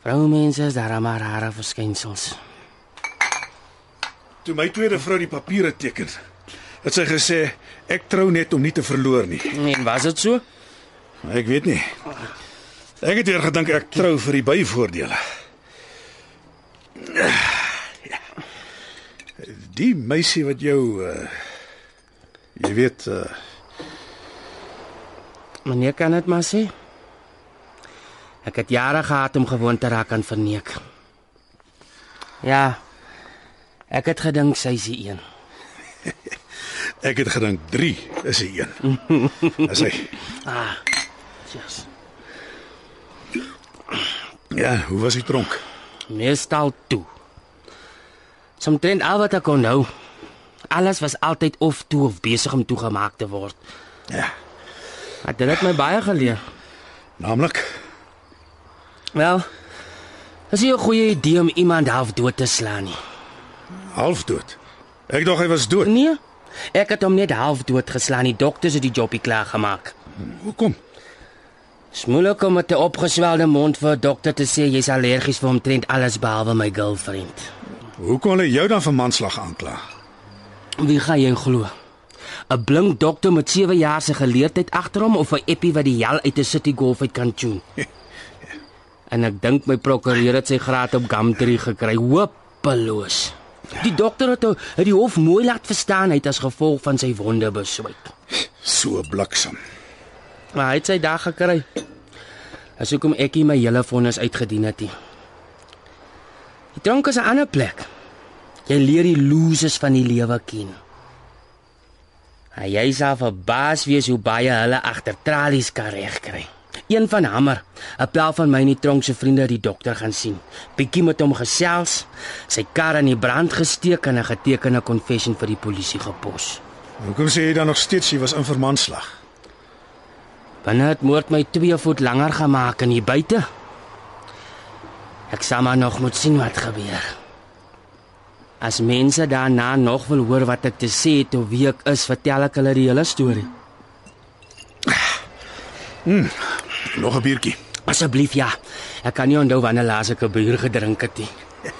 Vroumense is daar maar rare verskynsels. Toe my tweede vrou die papiere teken, het sy gesê ek trou net om nie te verloor nie. En was dit so? Ek weet nie. Ek het weer gedink ek trou vir die byvoordele. Die meisie wat jou uh jy weet uh Meneer kan dit maar sê. Ek het jare gehad om gewoon te raak aan verneek. Ja. Ek het gedink sy is die een. ek het gedink 3 is die een. As hy Ah. Jesus. Ja, hoe was hy tronk? Meestal toe. Somtrent al wat ek onthou. Alles was altyd of toe of besig om toegemaak te word. Ja, Maar dit het my baie geleer. naamlik Wel, dis nie 'n goeie idee om iemand half dood te slaan nie. halfdood. Ek dink hy was dood. Nee, ek het hom net half dood geslaan. Die dokters het die jobbie klaar gemaak. Hoekom? Smoelik om met 'n opgeswelde mond vir 'n dokter te sê jy's allergies vir omtrent alles behalwe my girlfriend. Hoe kon hulle jou dan vir manslag aankla? Wie gaan jy glo? 'n Blink dokter met 7 jaar se geleerdheid agter hom of 'n eppie wat die hel uit 'n city golf uit kan tune? en ek dink my prokureur het sy graad op Gumtree gekry. Hopeloos. Die dokter het, het die hof mooi laat verstaan hy het as gevolg van sy wonde beswyk. So bliksem. Maar hy het sy dag gekry. As hoekom ek nie my hele vonnis uitgedien het nie. Die tronk is 'n ander plek. Jy leer die loses van die lewe ken. En jy sal verbaas wees hoe baie hulle agter tralies kan regkry. Een van Hammer, 'n pel van my in die tronk se vriende het die dokter gaan sien. Bietjie met hom gesels, sy kar in die brand gesteek en 'n getekende confession vir die polisie gepos. Hoekom sê jy dan nog steeds jy was in vir manslag? Binne het moord my 2 voet langer gemaak en hier buite. Ek sal maar nog moet sien wat gebeur. As mense daarna nog wil hoor wat ek te sê het of wie ek is, vertel ek hulle die hele storie. Nog 'n biertjie. Asseblief ja. Ek kan nie onthou wanneer laas ek 'n bier gedrink het nie.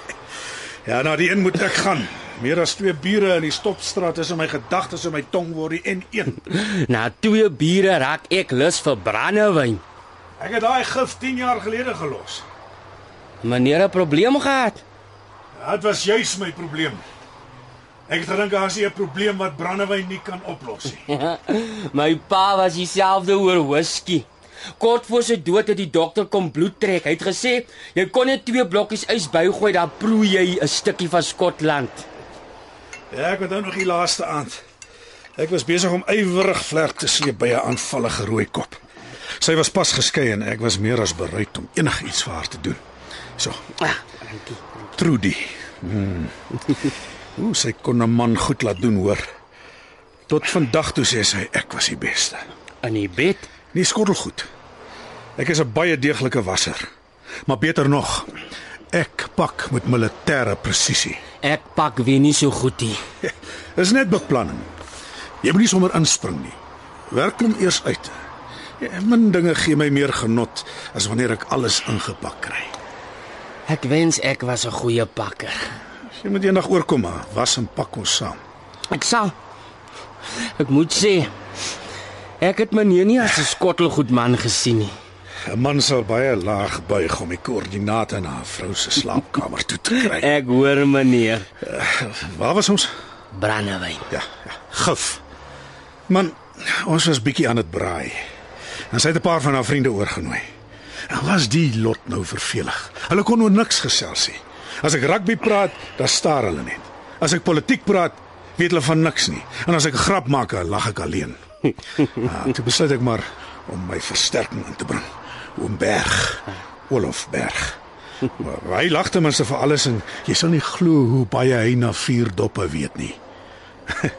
Ja, na die een moet ek gaan. Meer as twee bure in die stopstraat is in my gedagtes en my tong word die en een. Na twee biere raak ek lus vir brandewyn. Ek het daai gif 10 jaar gelede gelos. Meneer 'n probleem gehad. Dit was juis my probleem. Ek het gedink daar is 'n probleem wat brandewyn nie kan oplos nie. My pa was dieselfde oor whisky. Kort voor sy dood het die dokter kom bloed trek. Hy het gesê jy kon net twee blokkies ys bygooi, dan proe jy 'n stukkie van Skotland. Ja, ek onthou nog die laaste aand. Ek was besig om ywerig vlerk te sleep by 'n aanvallige rooi kop. Sy was pas geskei en ek was meer as bereid om enigiets vir haar te doen. So, Ah, dankie. Trudy. Hmm. Hoe sy kon 'n man goed laat doen, hoor. Tot vandag toe sê sy ek was die beste. In die bed. Nie skottelgoed. Ek is 'n baie deeglike wasser. Maar beter nog, ek pak met militêre presisie. Ek pak weer nie so goed nie. Dis net beplanning. Jy moet nie sommer inspring nie. Werk hom eers uit. Ja, min dinge gee my meer genot as wanneer ek alles ingepak kry. Ek wens ek was 'n goeie pakker. Jy moet eendag oorkom, maar was en pak ons saam. Ek sal Ek moet sê ek het meneer nie as 'n skottelgoed man gesien nie. 'n Man sal baie laag buig om die koördinate na 'n vrou se slaapkamer toe te kry. Ek hoor meneer. Waar was ons? Brandewyn. Ja, ja, gif. Man, ons was bietjie aan dit braai. En sy het 'n paar van haar vriende oorgenooi. En was die lot nou vervelig. Hulle kon oor niks gesels nie. As ek rugby praat, dan staar hulle net. As ek politiek praat, weet hulle van niks nie. En as ek 'n grap maak, lag ek alleen. Ja, toe besluit ek maar om my versterking in te bring. Oom Berg, Olof Berg. Maar hy lag ten minste vir alles en jy sal nie glo hoe baie hy na vier doppe weet nie.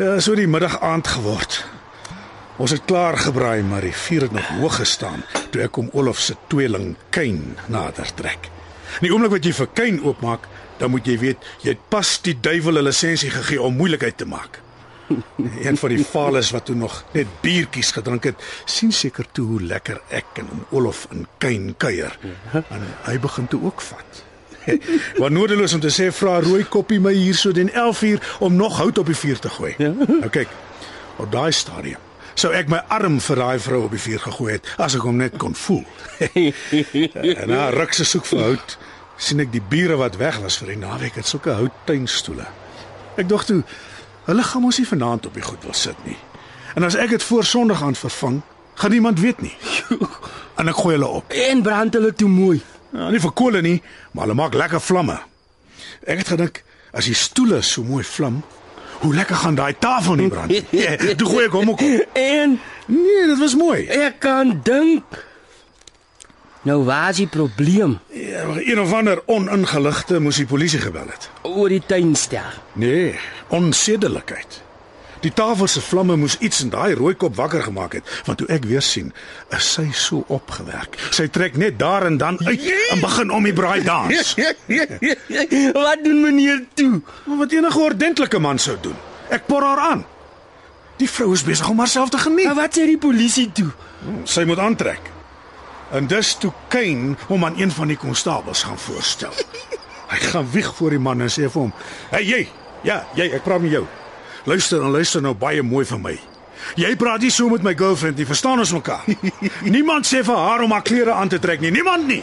Ja, so die middag aand geword. Ons het klaar gebraai, maar die vuur het nog hoog gestaan toe ek om Olof se tweeling Kain nader trek. In die oomblik wat jy vir Kain oopmaak, dan moet jy weet jy het pas die duiwel 'n lisensie gegee om moeilikheid te maak. Een van die vales wat toe nog net biertjies gedrink het, sien seker toe hoe lekker ek en om Olof in Kain kuier. En hy begin toe ook vat. Wat nodeloos om te sê vra rooi koppie my hier so den 11 uur om nog hout op die vuur te gooi. Ja. Nou kyk, op daai stadium sou ek my arm vir daai vrou op die vuur gegooi het as ek hom net kon voel. en na ruk se soek vir hout sien ek die bure wat weg was vir die naweek het sulke houttuinstoele. Ek dink toe hulle gaan mos nie vanaand op die goed wil sit nie. En as ek dit voor Sondag aan vervang, gaan niemand weet nie. en ek gooi hulle op. En brand hulle toe mooi. Ja, nie vir kole nie, maar hulle maak lekker vlamme. Ek het gedink as die stoele so mooi vlam, hoe lekker gaan daai tafel nie brand Toe gooi ek hom ook op. En Nee, dit was mooi. ek kan dink. Nou waar is die probleem Ja, een of ander oningeligte moes die polisie gebel het. oor die tuinstel? Nee, onsedelikheid. Die tafel se vlamme moes iets in daai rooi kop wakker gemaak het, want toe ek weer sien, is sy so opgewerk. Sy trek net daar en dan uit en begin om die braai dans. Wat doen meneer toe? Maar wat enige ordentlike man sou doen. Ek por haar aan. Die vrou is besig om haarself te geniet. Maar wat sê die polisie toe? Sy moet aantrek. En dis toe Kain hom aan een van die konstabels gaan voorstel. Hy gaan wieg voor die man en sê vir hom: "Hey jy, ja, jy, ek praat met jou. Luister en luister nou baie mooi van my. Jy praat nie so met my girlfriend nie, verstaan ons mekaar? Niemand sê vir haar om haar klere aan te trek nie, niemand nie.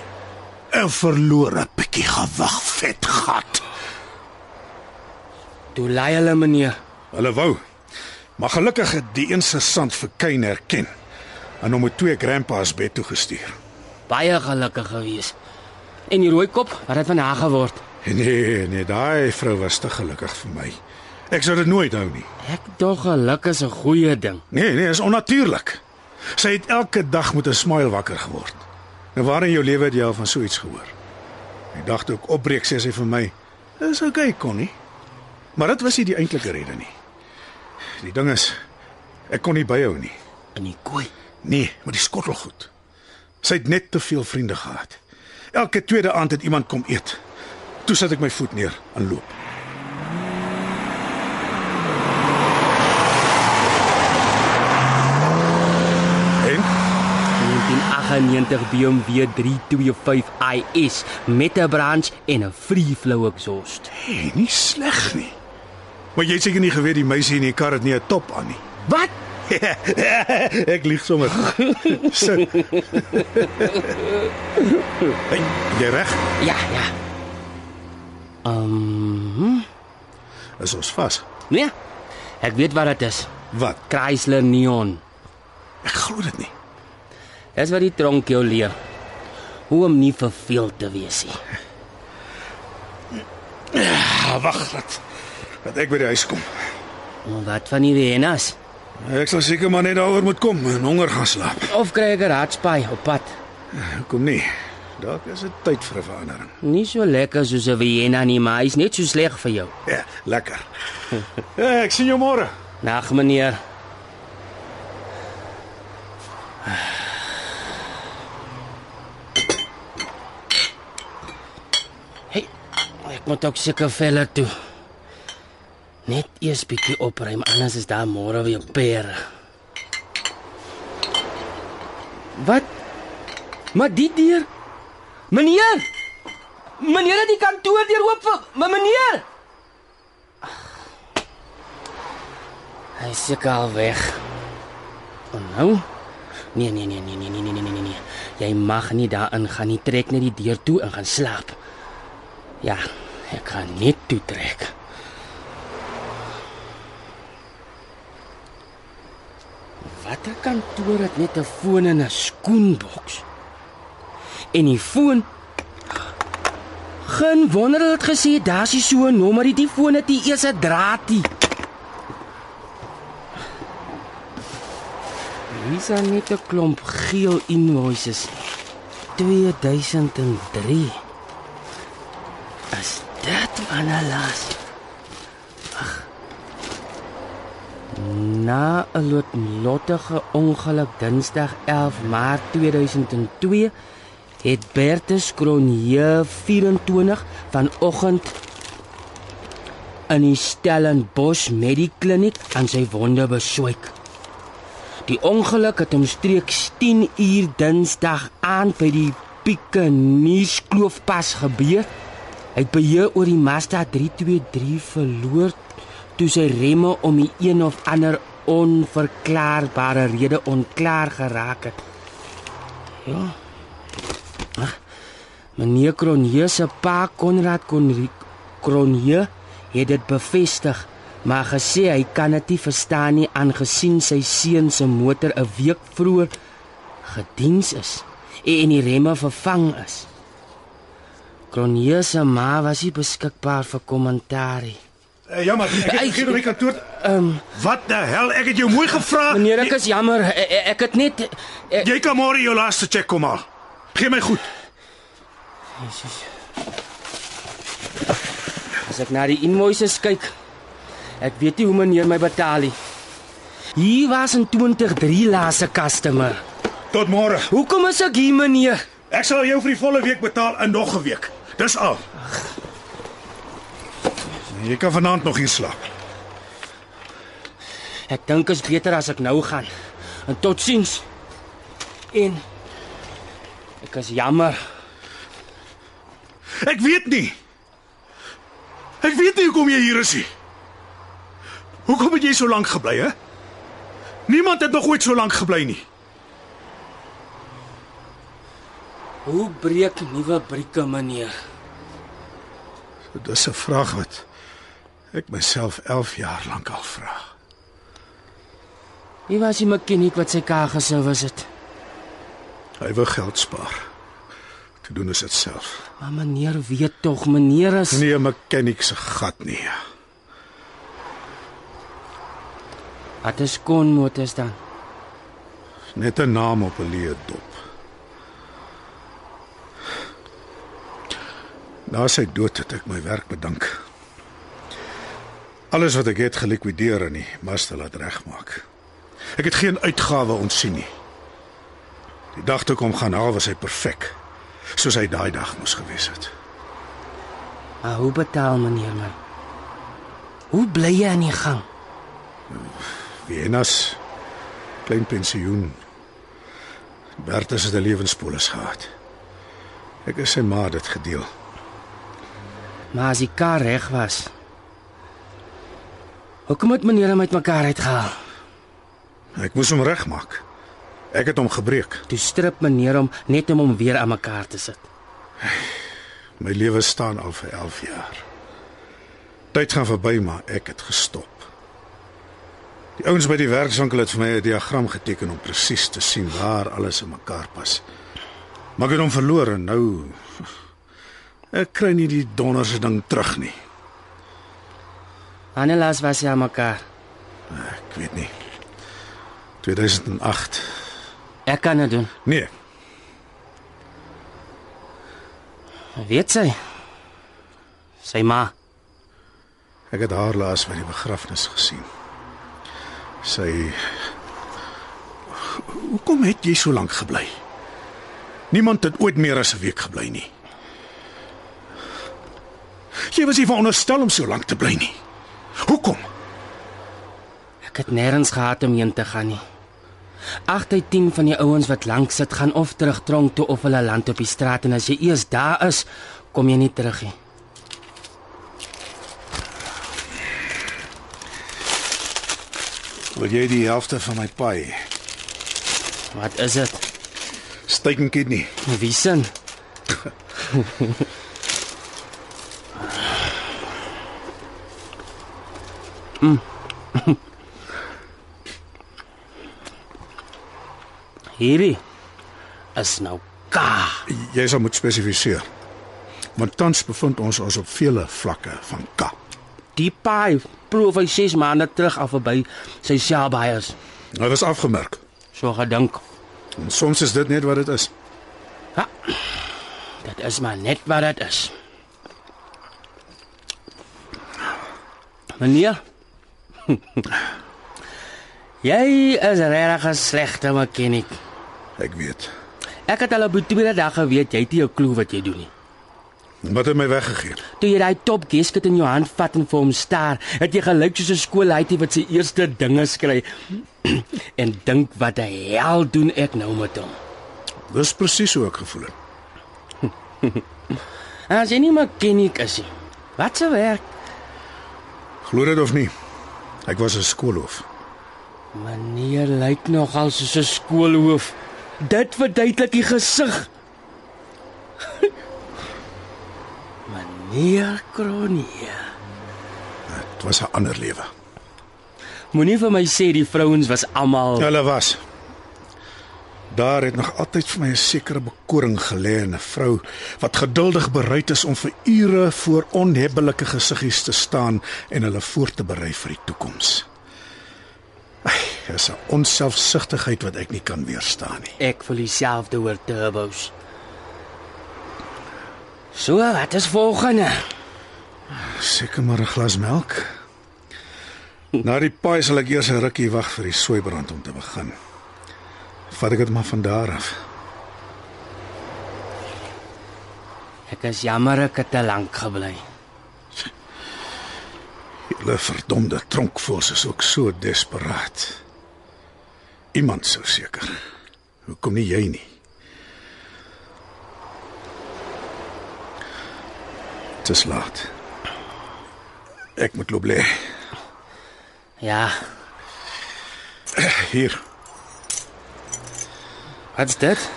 'n Verlore bietjie gewig vet gat. Toe lei hulle meneer. Hulle wou. Maar gelukkig het die een sergeant vir Kain herken en hom met twee grandpas bed toe gestuur. Baie gelukkig gewees. En die rooi kop, wat het van haar geword? Nee, nee, daai vrou was te gelukkig vir my. Ek sou dit nooit hou nie. Ek dog geluk is 'n goeie ding. Nee, nee, is onnatuurlik. Sy het elke dag met 'n smile wakker geword. Nou waar in jou lewe het jy al van so iets gehoor? Die dag toe ek opbreek sê sy vir my, "Dis okay, Connie." Maar dit was nie die eintlike rede nie. Die ding is ek kon nie byhou nie. In die kooi. Nee, maar die skottelgoed. Sy het net te veel vriende gehad. Elke tweede aand het iemand kom eet. Toe sit ek my voet neer en loop. En 1998 BMW 325 IS met 'n branch en 'n free flow exhaust. hey, nie sleg nie. Maar jy het seker nie geweet die meisie in die kar het nie 'n top aan nie. Wat? ek lieg sommer. Sit. hey, jy reg? Ja, ja. Ehm, Is ons vas? nee. Ek weet wat dit is. Wat? Chrysler Neon. Ek glo dit nie. Dis wat die tronk jou leer. Hoe om nie verveeld te wees nie. Ah, wag dat. Dat ek by die huis kom. Maar wat van die hyenas? Ek sal seker maar net daaroor moet kom en honger gaan slaap. Of kry ek 'n raadspaai op pad? Kom nie. Dalk is dit tyd vir 'n verandering. Nie so lekker soos 'n hyena nie, maar hy's net so sleg vir jou. Ja, lekker. ja, ek sien jou môre. Nag meneer. Hey, ek moet ook seker velle toe. Net eers bietjie opruim, anders is daar môre weer pere. Wat? Maar die deur. Meneer! Meneer het die kantoor deur oop vir maar meneer. Hy seker al weg. En nou? Nee nee nee nee nee nee nee nee nee nee. Jy mag nie daarin gaan nie. Trek net die deur toe en gaan slaap. Ja, ek gaan net toe trek. Watter kantoor het net 'n foon en 'n skoenboks? En die foon Geen wonder hulle het gesê daar's nie so 'n nommer nie. Die foon het nie eers 'n draatie. Hier's dan net 'n klomp geel invoices. 2003. Is las? Ag. Na 'n lottige ongeluk Dinsdag 11 Maart 2002 het Bertus Kronje 24 vanoggend in die Stellenbosch Medikliniek aan sy wonde beswyk. Die ongeluk het omstreeks 10 uur Dinsdag aand by die Pieke Nuuskloof pas gebeur. Hy het beheer oor die Mazda 323 verloor toe sy remme om die een of ander onverklaarbare rede onklaar geraak het. Ja. Meneer Kronje se pa Konrad Kronje het dit bevestig, maar gesê hy kan dit nie verstaan nie aangesien sy seun se motor 'n week vroeër gediens is en die remme vervang is. Kronje se ma was nie beskikbaar vir kommentaar nie. Uh, jammer, ek het geen die kantoor. Ehm, Wat die hel? Ek het jou mooi gevra. meneer, ek is jammer. Ek, ek het net ek, Jy kan môre jou laaste check kom haal. Gee my goed. Jesus. As ek na die invoices kyk, ek weet nie hoe meneer my betaal nie. Hier was 'n 23 laaste customer. Tot môre. Hoekom is ek hier meneer? Ek sal jou vir die volle week betaal in nog 'n week. Dis al. Jy kan vanaand nog hier slaap. Ek dink is beter as ek nou gaan. En totsiens. En ek is jammer. Ek weet nie. Ek weet nie hoekom jy hier is nie. Hoekom het jy so lank gebly, hè? Niemand het nog ooit so lank gebly nie. Hoe breek nuwe brieke meneer? Dis 'n vraag wat ek myself 11 jaar lank al vra. Wie was die mekaniek wat sy kar gesouwes het? Hy wou geld spaar. Te doen is dit self. Maar meneer weet tog, meneer is Nee, 'n mechanic se gat nie. Wat is kon motors dan? Net 'n naam op 'n leë dop. Na sy dood het ek my werk bedank. Alles wat ek het gelikwideer en die master laat regmaak. Ek het geen uitgawe ontsien nie. Die dag toe kom gaan haal was hy perfek, soos hy daai dag moes gewees het. Maar hoe betaal meneer my? Hoe bly jy aan die gang? Vienas klein pensioen. Bertus het 'n lewenspolis gehad. Ek is sy ma dit gedeel. Maar as die kar reg was. Hoekom het meneer hom uitmekaar uitgehaal? Ek moes hom regmaak. Ek het hom gebreek. Toe strip meneer hom net om hom weer aan mekaar te sit. My lewe staan al vir 11 jaar. Tyd gaan verby, maar ek het gestop. Die ouens by die werkswinkel het vir my 'n diagram geteken om presies te sien waar alles in mekaar pas. Maar ek het hom verloor en nou ek kry nie die donderse ding terug nie. Wanneer laas was jy aan mekaar? Ek weet nie. 2008. Ek kan dit doen. Nee, Weet sy? Sy ma. ek het haar laas by die begrafnis gesien. Sy Hoekom het jy so lank gebly? Niemand het ooit meer as 'n week gebly nie. Jy was nie veronderstel om so lank te bly nie. Hoekom? Ek het nêrens gehad om heen te gaan nie. 8 uit 10 van die ouens wat lank sit gaan of terug tronk toe of hulle land op die straat en as jy eers daar is, kom jy nie terug nie. Wil jy die helfte van my paai? Wat is dit? Steak en kidney. Wie sin? Hierdie is nou ka. Jy sal moet spesifiseer. Want tans bevind ons ons op vele vlakke van K. Die paai proef hy 6 maande terug af verby sy selbaiers. Nou dis afgemerk. So gedink. En soms is dit net wat dit is. Dit is maar net wat dit is. Meneer. Jy is regtig 'n slegte mechanic. Ek weet. Ek het al op die tweede dag geweet jy het nie 'n klou wat jy doen nie. Wat het my weggegee? Toe jy daai top gesket in jou hand vat en vir hom staar, het jy gelyk soos 'n skoolheitie wat sy eerste dinge skry en dink wat die hel doen ek nou met hom. Dis presies hoe ek gevoel het. As jy nie mechanic is nie, wat se werk? Glo dit of nie? Ek was 'n skoolhoof. Meneer lyk nogal soos 'n skoolhoof. Dit verduidelik die gesig. Meneer Kronie. Dit was 'n ander lewe. Moenie vir my sê die vrouens was almal Hulle was. Daar het nog altyd vir my 'n sekere bekoring gelê in 'n vrou wat geduldig bereid is om vir ure voor onhebbelike gesiggies te staan en hulle voor te berei vir die toekoms. Ai, dis 'n onselfsugtigheid wat ek nie kan weerstaan nie. ek voel dieselfde oor turbos. So, wat is volgende? Seker maar 'n glas melk. Na die paai sal ek eers 'n rukkie wag vir die soeibrand om te begin. Vat ek dit maar van daar af. Ek is jammer ek het te lank gebly. Hulle verdomde tronkvoels is ook so desperaat. Iemand sou seker. Hoekom nie jy nie? Dit is laat. Ek moet loop lê. Ja, Hier, wat's dit?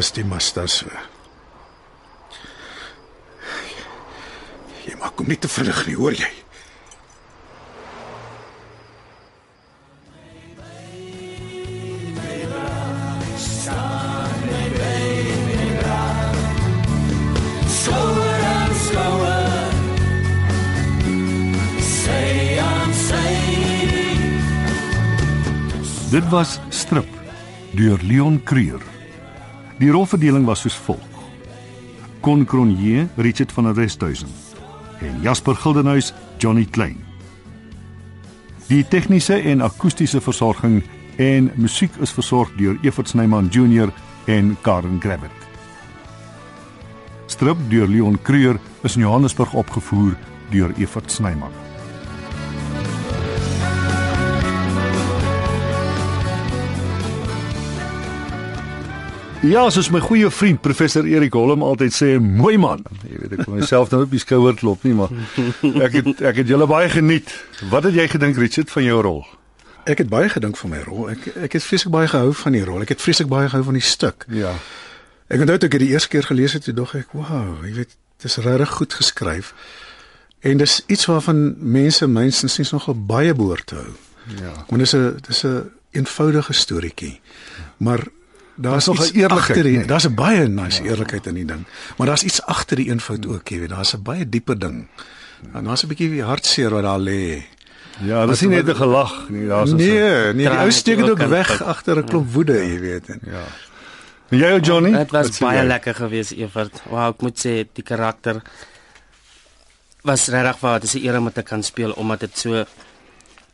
is die mastas. Jy maak hom nie te vinnig nie, hoor jy? Dit was Strip deur Leon Creur. Die rolverdeling was soos volg: Con Cronje, Richard van der Westhuizen en Jasper Gildenhuys, Johnny Klein. Die tegniese en akoestiese versorging en musiek is versorg deur Evert Snyman Junior en Karen Gravett. Strip deur Leon Creur is in Johannesburg opgevoer deur Evert Snyman. Ja, soos my goeie vriend professor Erik Holm altyd sê, mooi man. Jy weet ek kon myself nou op die skouer klop nie, maar ek het ek het julle baie geniet. Wat het jy gedink Richard van jou rol? Ek het baie gedink van my rol. Ek ek het vreeslik baie gehou van die rol. Ek het vreeslik baie gehou van die stuk. Ja. Ek onthou toe ek dit die eerste keer gelees het, toe dog ek, "Wow, jy weet, dit is regtig goed geskryf." En dis iets waarvan mense mynstens nogal baie behoort te hou. Ja. Want dis 'n dis 'n eenvoudige storieetjie. Maar daar's nog 'n eerlikheid, nee. daar's 'n baie nice eerlikheid in die ding. Maar daar's iets agter die eenvoud ook, jy weet. Daar's 'n baie dieper ding. En daar's 'n bietjie hartseer wat daar lê. Ja, dis nie net 'n gelag nie, daar's 'n Nee, nee, die ou steek dit ook weg agter 'n klomp woede, jy weet. En, Ja. En jy Johnny? Dit was baie jy? lekker geweest, Evert. Wow, ek moet sê die karakter was regtig waar, dit is 'n eer om dit te kan speel omdat dit so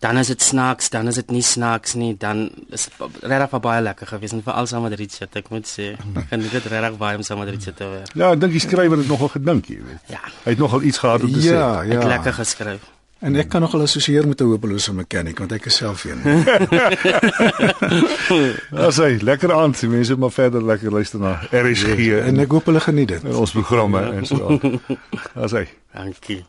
dan is dit snaaks, dan is dit nie snaaks nie, dan is regtig baie lekker geweest en veral saam met Richard, ek moet sê. Ek geniet dit regtig baie om saam met Richard te werk. Ja, ek dink die skrywer het nogal gedink, jy weet. Ja, Hy het nogal iets gehad om te ja, ja. ek ja. lekker geskryf. En ek kan nogal assosieer met 'n hopelose mechanic want ek is self een. sê. As hy lekker aan, die mense moet maar verder lekker luister na RSG en en ek hoop hulle geniet dit. ons programme en so. As hy Dankie.